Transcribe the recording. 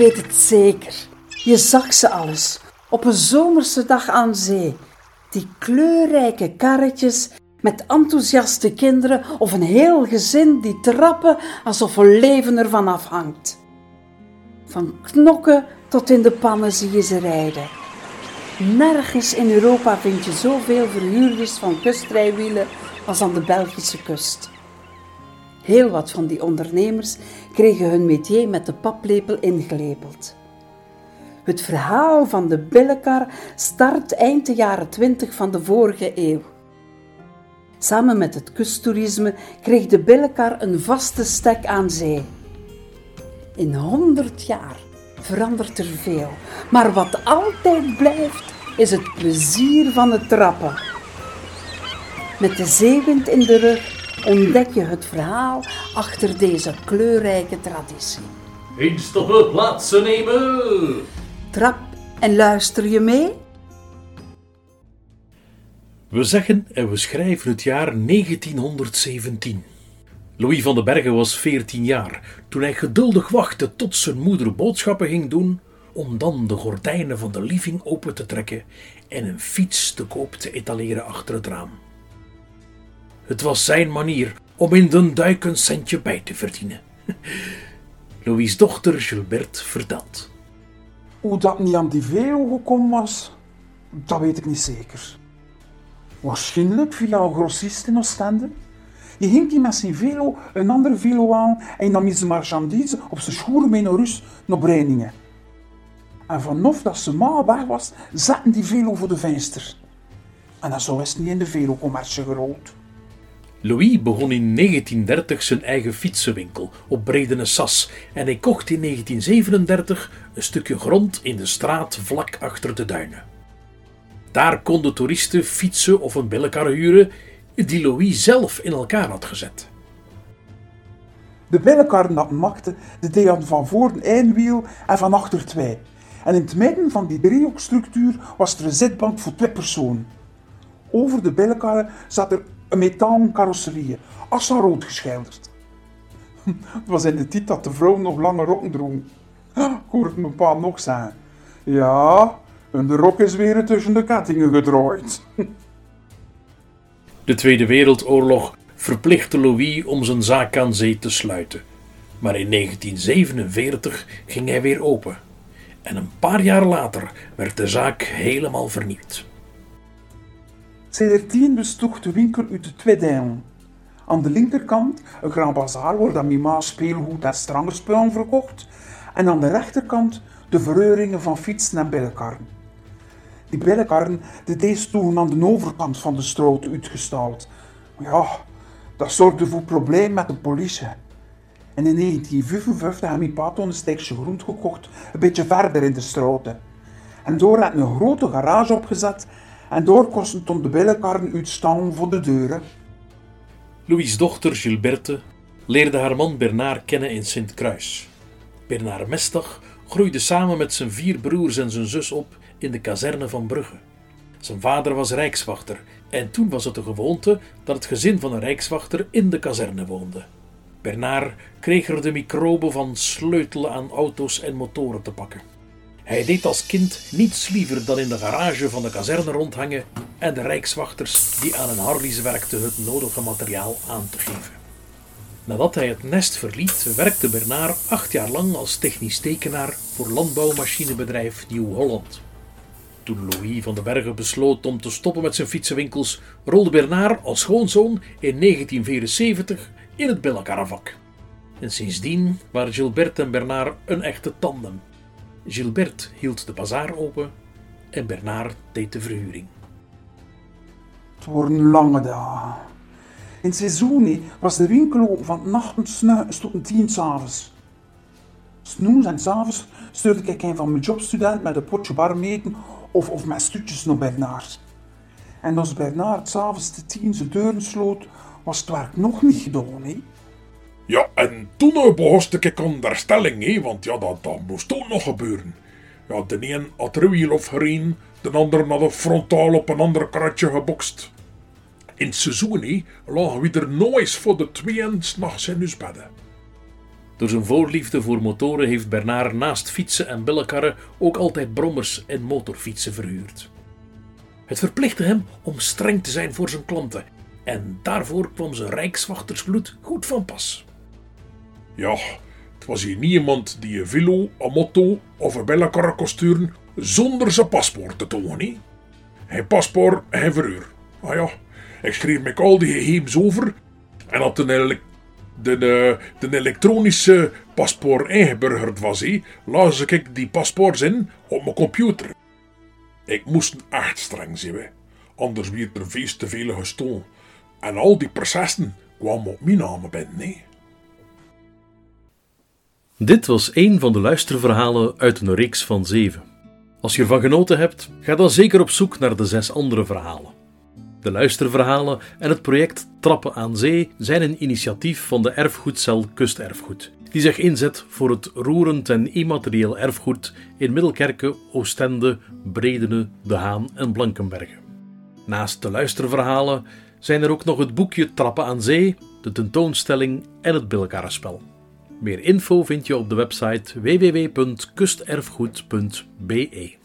weet het zeker. Je zag ze alles op een zomerse dag aan zee. Die kleurrijke karretjes met enthousiaste kinderen of een heel gezin die trappen alsof een leven ervan afhangt. Van knokken tot in de pannen zie je ze rijden. Nergens in Europa vind je zoveel verhuurders van kustrijwielen als aan de Belgische kust. Heel wat van die ondernemers kregen hun métier met de paplepel ingelepeld. Het verhaal van de billenkar start eind de jaren 20 van de vorige eeuw. Samen met het kusttoerisme kreeg de billenkar een vaste stek aan zee. In honderd jaar verandert er veel, maar wat altijd blijft is het plezier van het trappen. Met de zeewind in de rug ontdek je het verhaal achter deze kleurrijke traditie. Instappen, plaatsen nemen! Trap en luister je mee? We zeggen en we schrijven het jaar 1917. Louis van den Bergen was 14 jaar toen hij geduldig wachtte tot zijn moeder boodschappen ging doen, om dan de gordijnen van de living open te trekken en een fiets te koop te etaleren achter het raam. Het was zijn manier om in den duik een centje bij te verdienen. Louis' dochter Gilbert vertelt. Hoe dat niet aan die velo gekomen was, dat weet ik niet zeker. Waarschijnlijk via een grossist in Oostende. Je ging die met zijn velo een andere velo aan en nam zijn marchandise op zijn schoenen mee naar Rus, naar Breiningen. En vanaf dat ze maar weg was, zetten die velo voor de venster. En dat zo is niet in de velocommercie gerold. Louis begon in 1930 zijn eigen fietsenwinkel op Bredene Sas en hij kocht in 1937 een stukje grond in de straat vlak achter de duinen. Daar konden toeristen fietsen of een billenkar huren die Louis zelf in elkaar had gezet. De billenkarren dat maakte, de deden van voor een eindwiel en van achter twee. En in het midden van die driehoekstructuur was er een zitbank voor twee personen. Over de billenkarren zat er een metalen carrosserie, rood geschilderd. Het was in de tijd dat de vrouw nog lange rokken droeg. Ik hoorde mijn pa nog zeggen. Ja, de rok is weer tussen de kettingen gedraaid. De Tweede Wereldoorlog verplichtte Louis om zijn zaak aan zee te sluiten. Maar in 1947 ging hij weer open. En een paar jaar later werd de zaak helemaal vernieuwd. Sindsdien bestoeg de winkel uit de twee delen. Aan de linkerkant een Grand Bazaar waar dat Mima speelgoed en strangerspullen verkocht. En aan de rechterkant de verreuringen van fietsen en billenkarren. Die billenkarren, die stonden aan de overkant van de straat uitgestald. Ja, dat zorgde voor problemen met de politie. En in 1955 heb mijn pa een stekje grond gekocht, een beetje verder in de straten. En door had een grote garage opgezet en door kosten tot de billenkarren uitstaan voor de deuren. Louis' dochter Gilberte leerde haar man Bernard kennen in Sint-Kruis. Bernard Mestag groeide samen met zijn vier broers en zijn zus op in de kazerne van Brugge. Zijn vader was rijkswachter en toen was het de gewoonte dat het gezin van een rijkswachter in de kazerne woonde. Bernard kreeg er de microben van sleutelen aan auto's en motoren te pakken. Hij deed als kind niets liever dan in de garage van de kazerne rondhangen en de rijkswachters die aan een Harleys werkten het nodige materiaal aan te geven. Nadat hij het nest verliet, werkte Bernard acht jaar lang als technisch tekenaar voor landbouwmachinebedrijf Nieuw-Holland. Toen Louis van den Bergen besloot om te stoppen met zijn fietsenwinkels, rolde Bernard als schoonzoon in 1974 in het billenkarrenvak. En sindsdien waren Gilbert en Bernard een echte tandem. Gilbert hield de bazaar open en Bernard deed de verhuring. Het worden lange dagen. In het seizoen was de winkel open van nacht tot tien s'avonds. Snoes en s'avonds stuurde ik een van mijn jobstudenten met een potje warm eten of, of met stutjes naar Bernard. En als Bernard s'avonds de tien zijn deuren sloot, was het werk nog niet gedaan. Ja, en toen behoorste ik onderstelling, want ja, dat, dat moest ook nog gebeuren. Ja, de een had er wiel of gereden, de ander had frontaal op een ander karretje gebokst. In het seizoen hè, lagen we er nooit voor de tweeën s'nachts in ons bedden. Door zijn voorliefde voor motoren heeft Bernard naast fietsen en billenkarren ook altijd brommers en motorfietsen verhuurd. Het verplichtte hem om streng te zijn voor zijn klanten en daarvoor kwam zijn rijkswachtersbloed goed van pas. Ja, het was hier niet iemand die een velo, een motto of een bellenkarre kon sturen zonder zijn paspoort te tonen. hè. Geen paspoort, geen verhuur. Ah ja, ik schreef me al die gegevens over en had ele- de, elektronische paspoort ingeburgerd was, hè, las ik die paspoorts in op mijn computer. Ik moest echt streng zijn, anders werd er veel te veel gestolen. En al die processen kwamen op mijn naam binnen. hè. Dit was een van de luisterverhalen uit een reeks van zeven. Als je ervan genoten hebt, ga dan zeker op zoek naar de zes andere verhalen. De luisterverhalen en het project Trappen aan Zee zijn een initiatief van de erfgoedcel Kusterfgoed, die zich inzet voor het roerend en immaterieel erfgoed in Middelkerke, Oostende, Bredene, De Haan en Blankenberge. Naast de luisterverhalen zijn er ook nog het boekje Trappen aan Zee, de tentoonstelling en het bilkarrenspel. Meer info vind je op de website www.kusterfgoed.be.